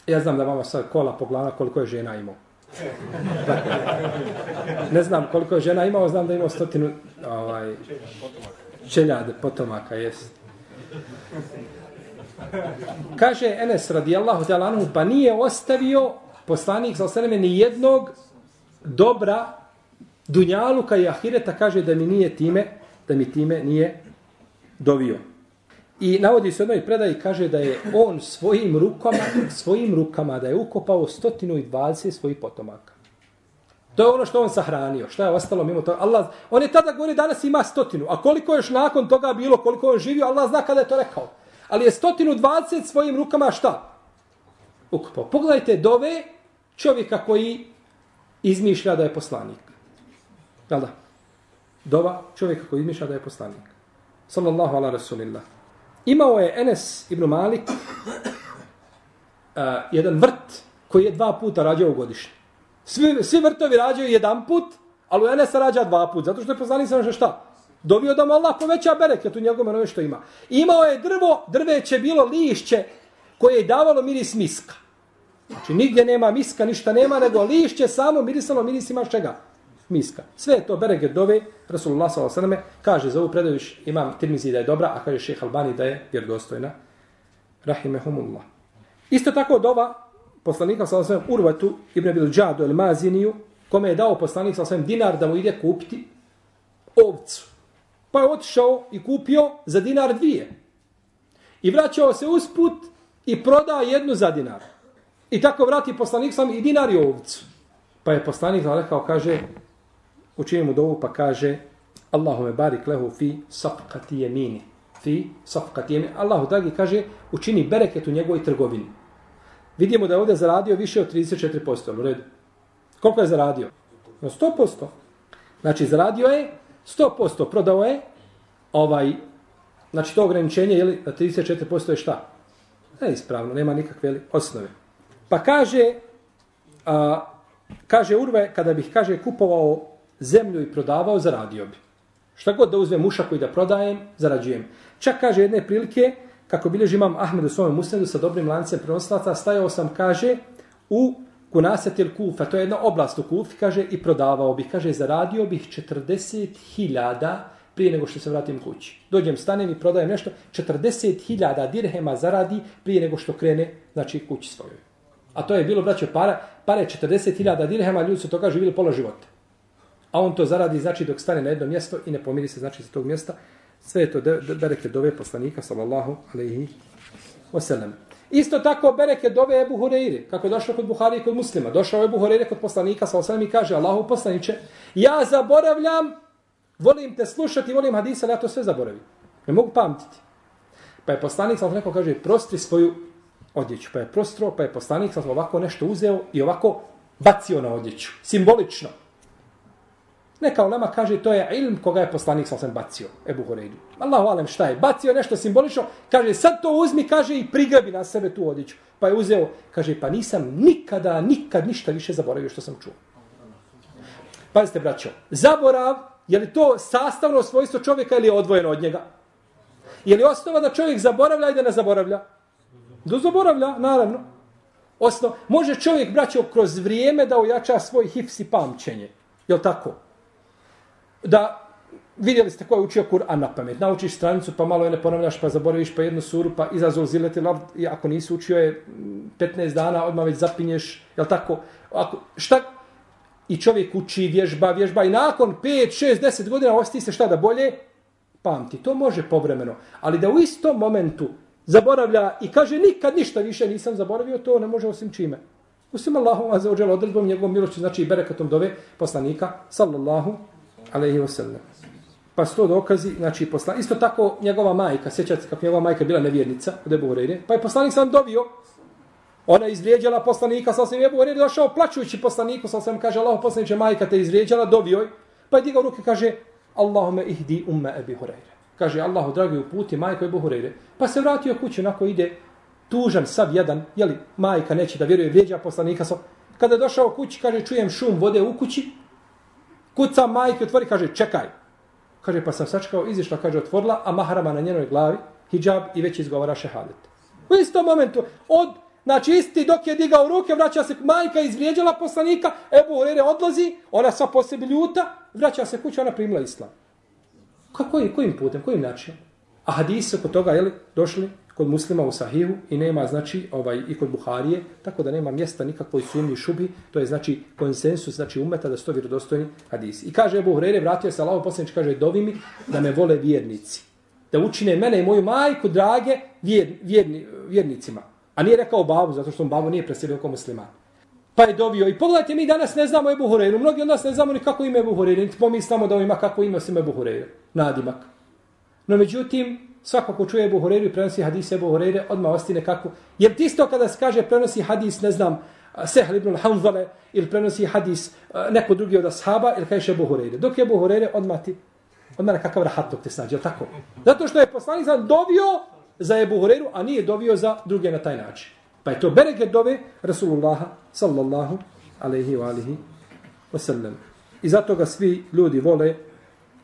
Ja znam da vama sad kola po glava koliko je žena imao. Ne znam koliko je žena imao, znam da imao stotinu ovaj, čeljade, potomaka, jest. Kaže Enes radijallahu ta'ala anhu, pa nije ostavio poslanik sa osaneme ni jednog dobra dunjaluka i ahireta, kaže da mi nije time, da mi time nije dovio. I navodi se jednoj predaji, kaže da je on svojim rukama, svojim rukama da je ukopao 120 svojih potomaka. To je ono što on sahranio. Šta je ostalo mimo toga? Allah, on je tada govorio danas ima stotinu. A koliko još nakon toga bilo, koliko on živio, Allah zna kada je to rekao. Ali je stotinu dvacet svojim rukama šta? Ukopao. Pogledajte dove čovjeka koji izmišlja da je poslanik. Jel da? Dova čovjeka koji izmišlja da je poslanik. Sallallahu ala rasulillah. Imao je Enes ibn Malik uh, jedan vrt koji je dva puta rađao godišnje. Svi, svi vrtovi rađaju jedan put, ali u Enesa rađa dva put, zato što je poznali sam šta? Dobio da mu Allah poveća bereket u njegovom onome što ima. Imao je drvo, drveće bilo lišće koje je davalo miris miska. Znači, nigdje nema miska, ništa nema, nego lišće samo mirisalo miris ima čega? Miska. Sve je to bereket dove, Rasulullah s.a.v. kaže za ovu predaju imam Tirmizi da je dobra, a kaže šeha Albani da je vjerodostojna. Rahimehumullah. Isto tako dova poslanika s.a.v. Urvatu ibn Abil Džadu el Maziniju, kome je dao poslanik s.a.v. dinar da mu ide kupiti ovcu. Pa je otišao i kupio za dinar dvije. I vraćao se usput i proda jednu za dinar. I tako vrati poslanik sam i dinar i ovcu. Pa je poslanik rekao, kaže, učinimo mu dovu pa kaže, Allahume barik lehu fi safkati jemini. Fi safkati jemini. Allahu dragi kaže, učini bereket u njegovoj trgovini. Vidimo da je ovdje zaradio više od 34%. U redu. Koliko je zaradio? Na 100%. Znači, zaradio je 100% prodao je ovaj, znači to ograničenje je li, na 34% je šta? Ne ispravno, nema nikakve osnove. Pa kaže, a, kaže Urve, kada bih, kaže, kupovao zemlju i prodavao, zaradio bi. Šta god da uzmem mušaku i da prodajem, zarađujem. Čak kaže jedne prilike, kako bilježi imam Ahmed u svojom musnedu sa dobrim lancem prenoslaca, stajao sam, kaže, u Kunasetil Kufa, to je jedna oblast u Kufi, kaže, i prodavao bih, kaže, zaradio bih 40.000 prije nego što se vratim kući. Dođem, stanem i prodajem nešto, 40.000 dirhema zaradi prije nego što krene, znači, kući svojoj. A to je bilo, braćo, para, pare 40.000 dirhema, ljudi su to kaže, živjeli pola života. A on to zaradi, znači, dok stane na jedno mjesto i ne pomiri se, znači, sa tog mjesta. Sve je to bereke dove poslanika, sallallahu alaihi wasallam. Isto tako bereke dove Ebu Hureyri, kako je došao kod Buhari i kod muslima. Došao je Ebu Hureyri kod poslanika, sallallahu alaihi i kaže, Allahu poslaniće, ja zaboravljam, volim te slušati, volim hadisa, ja to sve zaboravim. Ne mogu pamtiti. Pa je poslanik, sallallahu alaihi kaže, prostri svoju odjeću. Pa je prostro, pa je poslanik, sallallahu ovako nešto uzeo i ovako bacio na odjeću. Simbolično. Neka ulema kaže to je ilm koga je poslanik sa sam bacio, Ebu Horeidu. Allahu alem šta je? Bacio nešto simbolično, kaže sad to uzmi, kaže i prigrabi na sebe tu odjeću. Pa je uzeo, kaže pa nisam nikada, nikad ništa više zaboravio što sam čuo. Pazite, braćo, zaborav, je li to sastavno svojstvo čovjeka ili je odvojeno od njega? Je li osnova da čovjek zaboravlja i da ne zaboravlja? Da zaboravlja, naravno. Osno, može čovjek, braćo, kroz vrijeme da ojača svoj hifs i pamćenje. Je li tako? Da, vidjeli ste ko je učio Kur'an na pamet. Naučiš stranicu, pa malo je ne ponavljaš, pa zaboraviš pa jednu suru, pa izazov zileti lard, i ako nisi učio je mm, 15 dana, odmah već zapinješ, jel tako? Ako, šta, i čovjek uči, vježba, vježba i nakon 5, 6, 10 godina osti se šta da bolje pamti. To može povremeno. Ali da u istom momentu zaboravlja i kaže nikad ništa više nisam zaboravio, to ne može osim čime. Osim Allahom za ođel odredbom njegovom milošću, znači i berekatom dove poslanika, sallallahu alaihi wasallam. Pa sto dokazi, znači poslan... isto tako njegova majka, sjećate kako njegova majka bila nevjernica od Ebu Horeire, pa je poslanik sam dobio, ona je izvrijeđala poslanika, sa sam Ebu Horeire došao plaćujući poslaniku, sa sam kaže, Allah poslaniče, majka te izvrijeđala, dobio pa je digao ruke, kaže, Allahume ihdi umme Ebi Horeire. Kaže, Allahu dragi uputi majko Ebu Horeire. Pa se vratio kući, onako ide tužan, sav jedan, jeli, majka neće da vjeruje, vrijeđa poslanika. So. Kada je došao kući, kaže, čujem šum vode u kući, kuca majke, otvori, kaže, čekaj. Kaže, pa sam sačekao, izišla, kaže, otvorila, a mahrama na njenoj glavi, hijab i već izgovara šehadet. U istom momentu, od, znači isti dok je digao ruke, vraća se majka, izvrijeđala poslanika, Ebu Horeire odlazi, ona sva posebi ljuta, vraća se kuća, ona primila islam. Kako je, kojim putem, kojim načinom? A hadisi kod toga, jeli, došli kod muslima u sahihu i nema, znači, ovaj, i kod Buharije, tako da nema mjesta nikakvoj sumnji šubi, to je, znači, konsensus, znači, umeta da sto vjerodostojni hadisi. I kaže Abu Hurere, vratio se Allahu poslanik kaže, dovi mi da me vole vjernici. Da učine mene i moju majku drage vjer, vjerni, vjernicima. A nije rekao babu, zato što on babu nije preselio kao musliman. Pa je dovio. I pogledajte, mi danas ne znamo Ebu Hureyru. Mnogi od nas ne znamo ni kako ime Ebu Hureyru, Niti pomislamo da ima kako ima osim Ebu Hureyru. Nadimak. No međutim, svako ko čuje Ebu Horeiru i prenosi hadis Ebu Horeire, odmah ostine kako. Jer tisto kada se kaže prenosi hadis, ne znam, Sehl ibn al-Hanzale, ili prenosi hadis eh, neko drugi od ashaba, ili kaže Ebu Horeire. Dok je Ebu Horeire, odmah ti, odmah nekakav rahat dok te snađe, tako? Zato što je poslanik sam dovio za Ebu Horeiru, a nije dovio za druge na taj način. Pa je to bereke dove Rasulullaha sallallahu alaihi wa alihi wa sallam. I zato ga svi ljudi vole,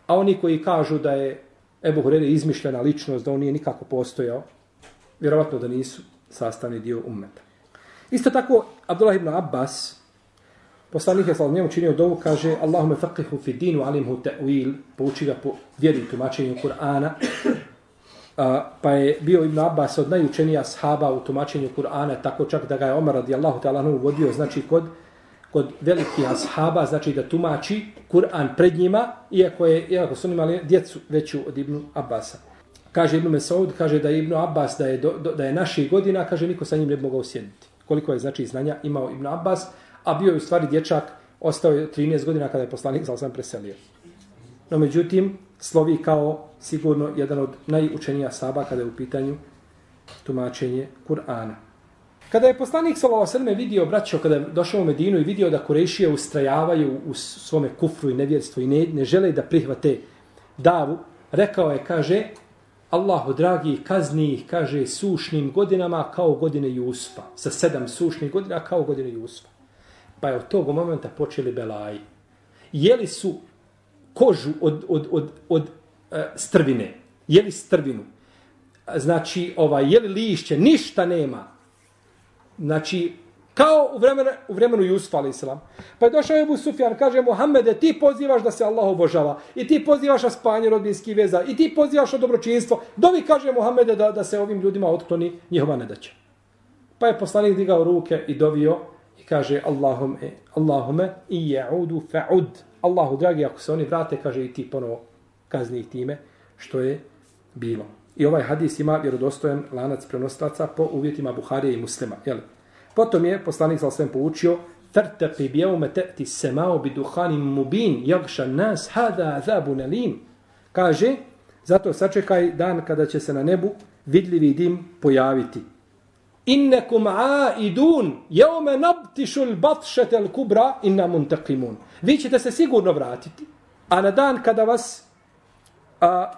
a oni koji kažu da je Ebu Hurere izmišljena ličnost, da on nije nikako postojao, vjerovatno da nisu sastavni dio ummeta. Isto tako, Abdullah ibn Abbas, poslanik je sa njemu činio dovu, kaže Allahume faqihu fi dinu alimhu ta'wil, pouči ga po vjeri tumačenju Kur'ana, pa je bio Ibn Abbas od najučenija sahaba u tumačenju Kur'ana, tako čak da ga je Omar radijallahu ta'ala uvodio, znači kod, kod velikih ashaba, znači da tumači Kur'an pred njima, iako, je, iako su imali djecu veću od Ibn Abbasa. Kaže Ibn Mesaud, kaže da je Ibn Abbas, da je, do, da je naših godina, kaže niko sa njim ne bi mogao sjediti. Koliko je znači znanja imao Ibn Abbas, a bio je u stvari dječak, ostao je 13 godina kada je poslanik za sam preselio. No međutim, slovi kao sigurno jedan od najučenija saba kada je u pitanju tumačenje Kur'ana. Kada je poslanik s.a.v. vidio, braćo, kada je došao u Medinu i vidio da Kurešije ustrajavaju u svome kufru i nevjerstvu i ne, ne žele da prihvate davu, rekao je, kaže, Allahu dragi, kazni ih, kaže, sušnim godinama kao godine Jusfa. Sa sedam sušnih godina kao godine Jusfa. Pa je od tog momenta počeli belaji. Jeli su kožu od, od, od, od e, strvine. Jeli strvinu. Znači, ovaj, jeli lišće, ništa nema. Znači, kao u vremenu, u vremenu Jusufa, ali islam. Pa je došao Ebu Sufjan, kaže Muhammede, ti pozivaš da se Allah obožava. I ti pozivaš na spanje rodbinskih veza. I ti pozivaš na dobročinstvo. Dovi kaže Muhammede da, da se ovim ljudima otkloni njihova nedaća. Pa je poslanik digao ruke i dovio i kaže Allahume, Allahume i ja'udu fa'ud. Allahu dragi, ako se oni vrate, kaže i ti ponovo kazni ih time što je bilo. I ovaj hadis ima vjerodostojan lanac prenostaca po uvjetima Buharije i muslima. Jel? Potom je poslanik sa svem poučio Tartaqi bi yawma ta'ti bi duhanim mubin jagša nas hada azabu alim. Kaže, zato sačekaj dan kada će se na nebu vidljivi dim pojaviti. Innakum aidun yawma nabtishu al-batshata l-kubra inna muntaqimun. Vi ćete se sigurno vratiti, a na dan kada vas a,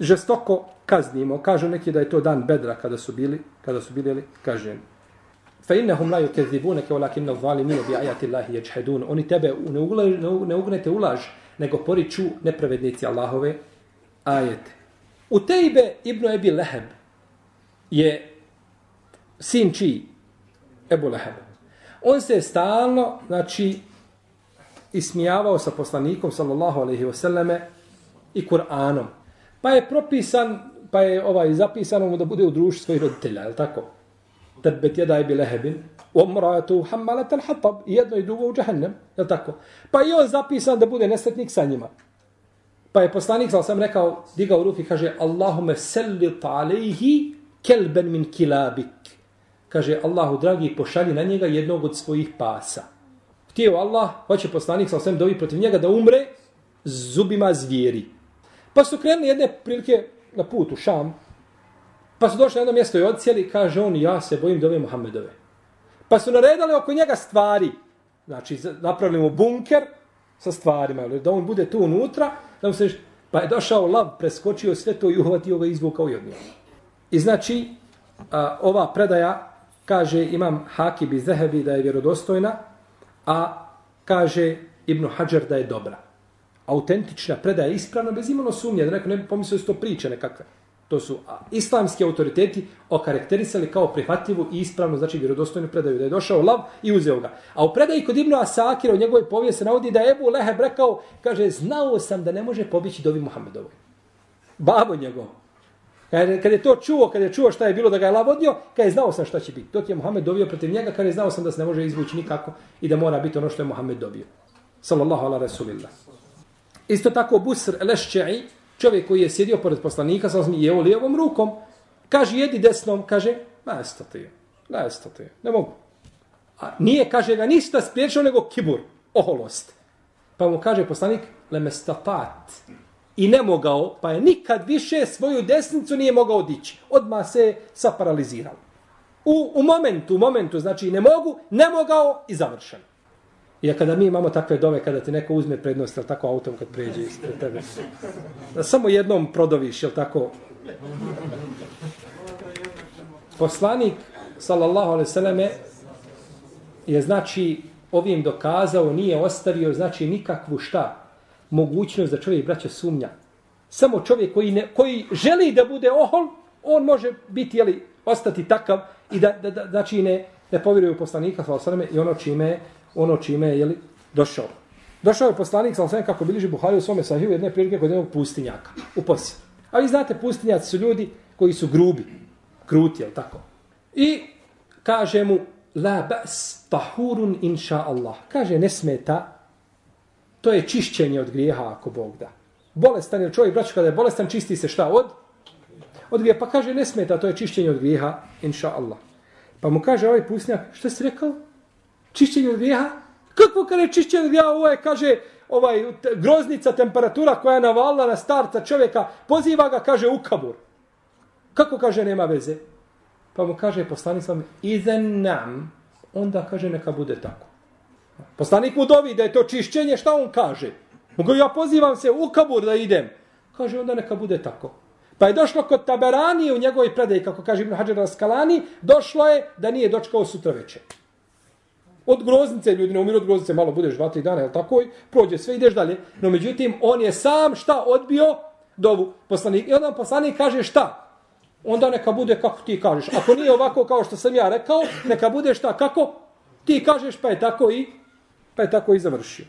žestoko kaznimo, kažu neki da je to dan bedra kada su bili, kada su bili kažnjeni. fa innahum la yukazzibunaka walakinna zalimin bi ayati Allahi yajhadun. Oni tebe ne ulaž, ne ugnete ulaž, nego poriču nepravednici Allahove ajete. Utejbe ibn Ebi Leheb je sin čiji? Ebu Leheb. On se stalno, znači, ismijavao sa poslanikom, sallallahu alaihi wasallame, i Kur'anom. Pa je propisan, pa je ovaj zapisano mu da bude u društvu svojih roditelja, je li tako? Tebet jedaj bi lehebin, omratu hammalat al hatab, jedno i drugo u džahennem, je li tako? Pa je on zapisan da bude nesretnik sa njima. Pa je poslanik, sal sam rekao, digao ruke, kaže, Allahume sellit alejhi kelben min kilabik. Kaže, Allahu dragi, pošalji na njega jednog od svojih pasa. Htio Allah, hoće poslanik, sam sam dovi protiv njega da umre zubima zvijeri. Pa su krenuli jedne prilike na put u Šam, pa su došli na jedno mjesto i odcijeli, kaže on, ja se bojim dove Muhammedove. Pa su naredali oko njega stvari, znači napravili mu bunker sa stvarima, da on bude tu unutra, da mu se, pa je došao lav, preskočio sve to i uhvatio ga i izvukao i odnio. I znači, a, ova predaja, kaže imam Hakib i Zehebi da je vjerodostojna, a kaže Ibn Hajar da je dobra autentična predaja ispravna bez imalo sumnje, da neko ne bi pomislio da su to priče nekakve. To su islamski autoriteti okarakterisali kao prihvatljivu i ispravnu, znači vjerodostojnu predaju, da je došao lav i uzeo ga. A u predaji kod Ibnu Asakira u njegovoj povijesti se navodi da je Ebu Leheb rekao, kaže, znao sam da ne može pobići dovi Muhammedovoj. Babo njegov. Kad, kad je to čuo, kad je čuo šta je bilo da ga je lav odnio, kad je znao sam šta će biti. Dok je Muhammed dobio protiv njega, kad je znao sam da se ne može izvući nikako i da mora biti ono što je Muhammed dobio. Sallallahu ala rasulillah. Isto tako Busr Lešće'i, čovjek koji je sjedio pored poslanika, sa je jeo lijevom rukom, kaže jedi desnom, kaže, ne stati, ne stati, ne mogu. A nije, kaže ga, ništa spriječao nego kibur, oholost. Pa mu kaže poslanik, lemestatat. I ne mogao, pa je nikad više svoju desnicu nije mogao dići. Odmah se saparalizirao. U, u momentu, u momentu, znači ne mogu, ne mogao i završeno. I kada mi imamo takve dove, kada ti neko uzme prednost, jel tako, autom kad pređe ispred tebe. Da samo jednom prodoviš, jel tako? Poslanik, sallallahu alaihi sallame, je znači ovim dokazao, nije ostavio, znači nikakvu šta, mogućnost da čovjek braća sumnja. Samo čovjek koji, ne, koji želi da bude ohol, on može biti, jeli, ostati takav i da, da, da znači ne, ne povjeruje u poslanika, sallallahu alaihi sallame, i ono čime ono čime je jeli, došao. Došao je poslanik, sam kako biliži Buhari u svome sahiju, jedne prilike kod jednog pustinjaka, u posjedu. A vi znate, pustinjaci su ljudi koji su grubi, kruti, jel tako? I kaže mu, la bas tahurun inša Allah. Kaže, ne smeta, to je čišćenje od grijeha, ako Bog da. Bolestan je čovjek, braću, kada je bolestan, čisti se šta od? Od grijeha. Pa kaže, ne smeta, to je čišćenje od grijeha, inša Allah. Pa mu kaže ovaj pustinjak, što si rekao? Čišćenje od grijeha? Kako kada je čišćenje od grijeha? Ovo je, kaže, ovaj, groznica temperatura koja je navalila na starca čovjeka, poziva ga, kaže, u kabur. Kako kaže, nema veze? Pa mu kaže, poslanik sam, izen nam, onda kaže, neka bude tako. Poslanik mu dovi da je to čišćenje, šta on kaže? Mogu ja pozivam se u kabur da idem. Kaže, onda neka bude tako. Pa je došlo kod Taberani u njegovoj predaji, kako kaže Ibn Hajar Raskalani, došlo je da nije dočkao sutra večer. Od groznice, ljudi ne umiru od groznice, malo budeš dva, tri dana, jel tako? Prođe sve, ideš dalje. No međutim, on je sam šta odbio dovu poslanik. I onda poslanik kaže šta? Onda neka bude kako ti kažeš. Ako nije ovako kao što sam ja rekao, neka bude šta? Kako? Ti kažeš pa je tako i pa je tako i završio.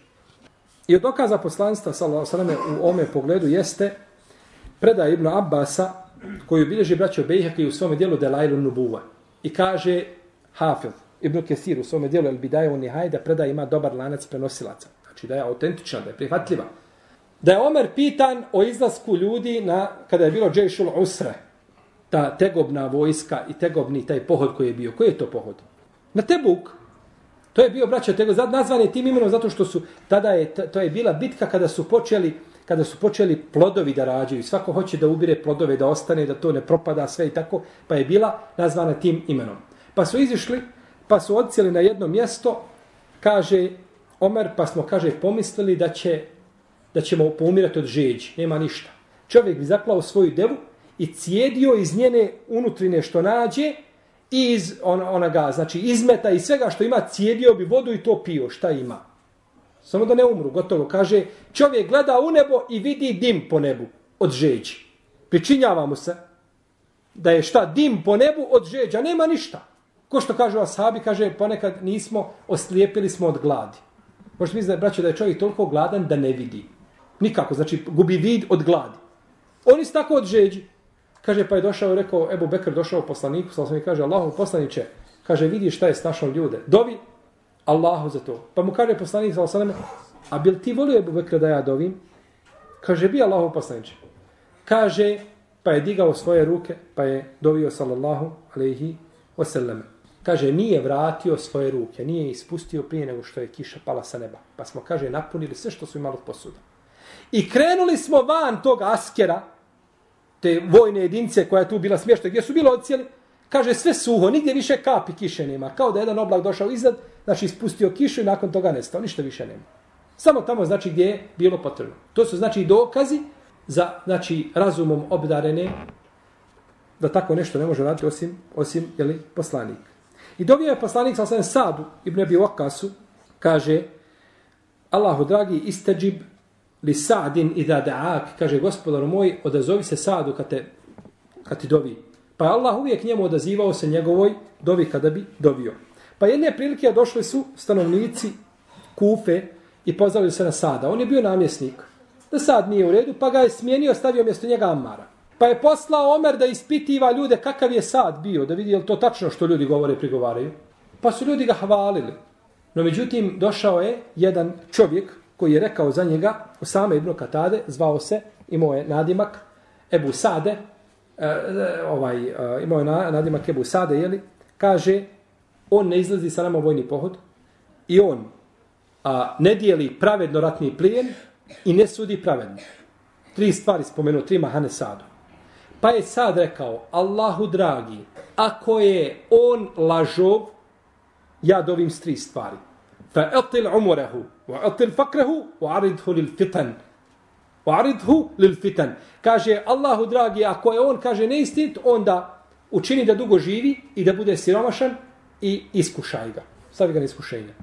I od dokaza poslanstva sallallahu u ome pogledu jeste predaj Ibn Abbasa koji bilježi braćo Bejhaka i u svom dijelu Delailu Nubuva. I kaže Hafil, Ibn Kesir u svome dijelu El Bidaje u Nihaj da predaje ima dobar lanac prenosilaca. Znači da je autentična, da je prihvatljiva. Da je Omer pitan o izlasku ljudi na, kada je bilo Džejšul Usre, ta tegobna vojska i tegobni taj pohod koji je bio. Koji je to pohod? Na Tebuk. To je bio, braćo, tego, nazvan je tim imenom zato što su, tada je, to je bila bitka kada su počeli, kada su počeli plodovi da rađaju. Svako hoće da ubire plodove, da ostane, da to ne propada sve i tako. Pa je bila nazvana tim imenom. Pa su izišli, pa su odcijeli na jedno mjesto, kaže Omer, pa smo, kaže, pomislili da će da ćemo poumirati od žeđi, nema ništa. Čovjek bi zaklao svoju devu i cijedio iz njene unutrine što nađe i iz on, onoga, znači izmeta i svega što ima, cijedio bi vodu i to pio, šta ima. Samo da ne umru, gotovo. Kaže, čovjek gleda u nebo i vidi dim po nebu od žeđi. Pričinjava mu se da je šta dim po nebu od žeđa, nema ništa. Ko što kaže o ashabi, kaže, ponekad nismo, oslijepili smo od gladi. Možete misliti, braćo, da je čovjek toliko gladan da ne vidi. Nikako, znači gubi vid od gladi. Oni su tako od žeđi. Kaže, pa je došao i rekao, Ebu Bekr došao poslaniku, sal sam kaže, Allahu poslaniće, kaže, vidi šta je s našom ljude. Dovi Allahu za to. Pa mu kaže poslanik, sa sam a bil ti volio Ebu Bekr da ja dovim? Kaže, bi Allahu poslaniće. Kaže, pa je digao svoje ruke, pa je dovio sallallahu alaihi wasallam. Kaže, nije vratio svoje ruke, nije ispustio prije nego što je kiša pala sa neba. Pa smo, kaže, napunili sve što su imali posuda. I krenuli smo van tog askera, te vojne jedinice koja je tu bila smješta, gdje su bilo odcijeli, kaže sve suho, nigdje više kapi kiše nema. Kao da jedan oblak došao iznad, znači ispustio kišu i nakon toga nestao, ništa više nema. Samo tamo znači gdje je bilo potrebno. To su znači dokazi za znači razumom obdarene da tako nešto ne može raditi osim, osim jeli, poslanik. I dobio je poslanik sa osam Sadu, Ibn Abi Wakasu, kaže Allahu dragi, istađib li Sa'din i da da'ak, kaže gospodar moj, odazovi se Sadu kad, te, kad ti dovi. Pa je Allah uvijek njemu odazivao se njegovoj dovi kada bi dovio. Pa jedne prilike došli su stanovnici Kufe i pozvali se na Sada. On je bio namjesnik. Da Sad nije u redu, pa ga je smijenio, stavio mjesto njega Amara. Pa je poslao Omer da ispitiva ljude kakav je Sad bio, da vidi je to tačno što ljudi govore i prigovaraju. Pa su ljudi ga hvalili. No međutim, došao je jedan čovjek koji je rekao za njega, Osame ibn Katade, zvao se, imao je nadimak Ebu Sade, e, e ovaj, e, imao je nadimak Ebu Sade, jeli, kaže, on ne izlazi sa nama vojni pohod i on a, ne dijeli pravedno ratni plijen i ne sudi pravedno. Tri stvari spomenu, tri mahane Sadu. Pa je sad rekao, Allahu dragi, ako je on lažov, ja dovim s tri stvari. Fa etil umurehu, wa etil fakrehu, wa aridhu lil fitan. Wa aridhu lil fitan. Kaže, Allahu dragi, ako je on kaže neistinit, onda učini da dugo živi i da bude siromašan i iskušaj ga. Stavi ga na iskušenje.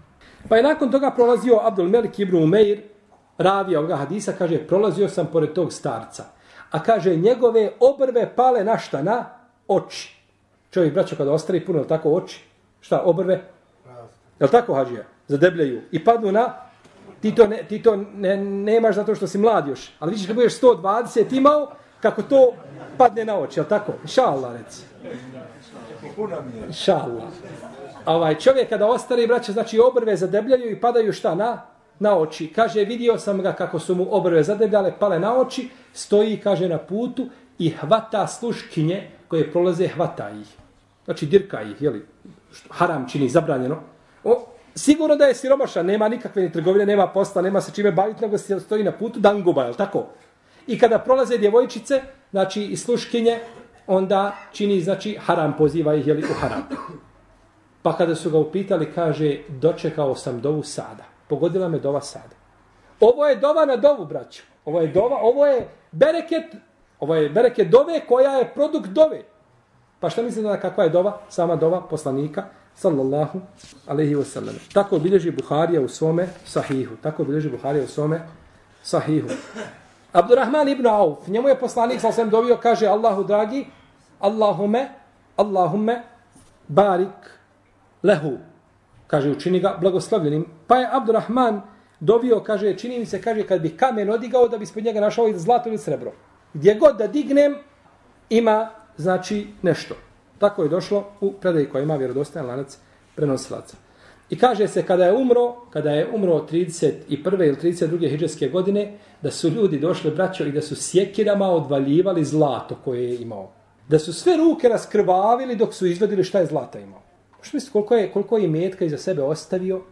Pa je nakon toga prolazio Abdul Melik ibn Umeir, ravija ovoga hadisa, kaže, prolazio sam pored tog starca. A kaže, njegove obrve pale na šta? Na oči. Čovjek, braćo, kada ostari puno, je tako oči? Šta, obrve? Je li tako, hađija? Zadebljaju. I padnu na... Ti to, ne, ti to ne, nemaš zato što si mlad još. Ali vidiš kad budeš 120 imao, kako to padne na oči, je li tako? Inša reci. Inša Allah. Ovaj čovjek kada ostari, braće, znači obrve zadebljaju i padaju šta na? Na oči. Kaže, vidio sam ga kako su mu obrve zadebljale, pale na oči, stoji, kaže, na putu i hvata sluškinje koje prolaze, hvata ih. Znači, dirka ih, jeli, haram čini, zabranjeno. O, sigurno da je siromaša, nema nikakve ni trgovine, nema posla, nema se čime baviti, nego se stoji na putu, danguba, je tako? I kada prolaze djevojčice, znači, i sluškinje, onda čini, znači, haram poziva ih, jeli, u haram. Pa kada su ga upitali, kaže, dočekao sam dovu sada pogodila me dova sada. Ovo je dova na dovu, braćo. Ovo je dova, ovo je bereket, ovo je bereket dove koja je produkt dove. Pa šta mislite da kakva je dova? Sama dova poslanika, sallallahu alaihi wasallam. Tako bilježi Buharija u svome sahihu. Tako bilježi Buharija u svome sahihu. Abdurrahman ibn Auf, njemu je poslanik, sa sam dovio, kaže Allahu dragi, Allahume, Allahume, barik lehu, kaže učini ga blagoslavljenim. Pa je Abdurrahman dovio, kaže, čini mi se, kaže, kad bi kamen odigao da bi ispod njega našao i zlato ili srebro. Gdje god da dignem, ima, znači, nešto. Tako je došlo u predaj koja ima vjerodostajan lanac prenosilaca. I kaže se kada je umro, kada je umro 31. ili 32. hijđarske godine, da su ljudi došli braćo i da su sjekirama odvaljivali zlato koje je imao. Da su sve ruke raskrvavili dok su izvedili šta je zlata imao. Što misliti koliko je, koliko je metka iza sebe ostavio?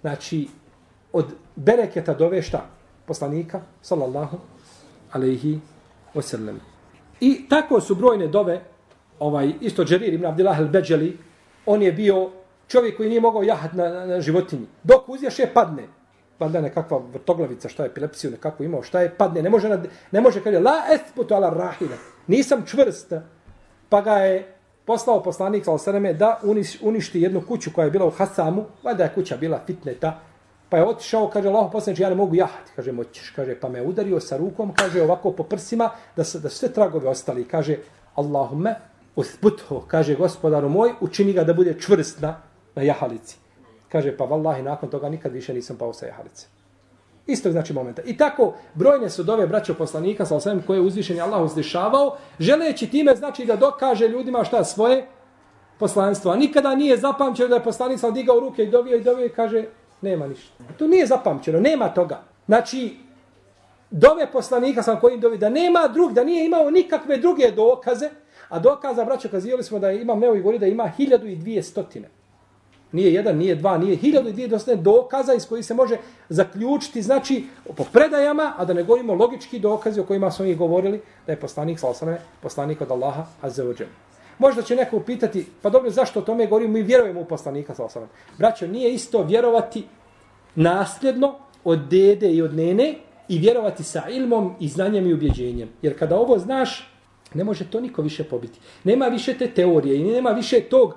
Znači, od bereketa dove šta? Poslanika, sallallahu alaihi wasallam. I tako su brojne dove, ovaj, isto Džerir ibn Abdillah al-Beđeli, on je bio čovjek koji nije mogao jahat na, na, na životinji. Dok uzješe, padne. Valjda nekakva vrtoglavica, šta je epilepsiju, nekako imao, šta je, padne. Ne može, na, ne može kada je, la esputu ala rahina. Nisam čvrst. Pa ga je poslao poslanik sa osaname da uništi jednu kuću koja je bila u Hasamu, valjda je kuća bila fitneta, pa je otišao, kaže Allah poslanik, ja ne mogu jahati, kaže, moćeš, kaže, pa me udario sa rukom, kaže, ovako po prsima, da, se, da sve tragove ostali, kaže, Allahume uthbutho, kaže, gospodaru moj, učini ga da bude čvrst na, na jahalici. Kaže, pa vallahi, nakon toga nikad više nisam pao sa jahalice. Isto znači momenta. I tako, brojne su dove braćo poslanika, sa osvijem koje je uzvišen Allah uzdišavao, želeći time znači da dokaže ljudima šta svoje poslanstvo. A nikada nije zapamćeno da je poslanik sam digao ruke i dovio i dovio i kaže, nema ništa. To nije zapamćeno, nema toga. Znači, dove poslanika sam kojim dovi, da nema drug, da nije imao nikakve druge dokaze, a dokaza, braćo, kazivali smo da imam Neo i govori da ima hiljadu i dvije stotine. Nije jedan, nije dva, nije hiljadu i dvije dostane dokaza iz kojih se može zaključiti, znači, po predajama, a da ne govorimo logički dokazi o kojima smo ih govorili, da je poslanik, salosane, poslanik od Allaha, azzavuđem. Možda će neko upitati, pa dobro, zašto o tome govorimo, mi vjerujemo u poslanika, salosane. Braćo, nije isto vjerovati nasljedno od dede i od nene i vjerovati sa ilmom i znanjem i ubjeđenjem. Jer kada ovo znaš, ne može to niko više pobiti. Nema više te teorije i nema više tog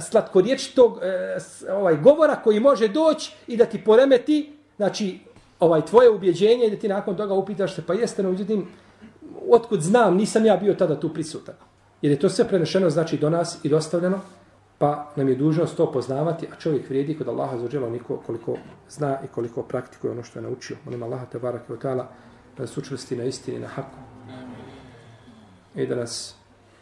slatkorječitog e, ovaj govora koji može doći i da ti poremeti znači ovaj tvoje ubjeđenje i da ti nakon toga upitaš se pa jeste no međutim otkud znam nisam ja bio tada tu prisutan. Jer je to sve prenešeno znači do nas i dostavljeno pa nam je dužnost to poznavati a čovjek vrijedi kod Allaha zađelo niko koliko zna i koliko praktikuje ono što je naučio. Molim Allaha te barake od tala da nas učvrsti na istini na haku. I da nas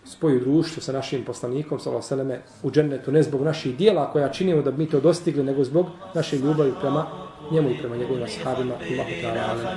spoju društvo sa našim poslanikom, sallallahu alejhi u džennetu, ne zbog naših dijela koja činimo da bi mi to dostigli, nego zbog naše ljubavi prema njemu i prema njegovim ashabima. Allahu ta'ala.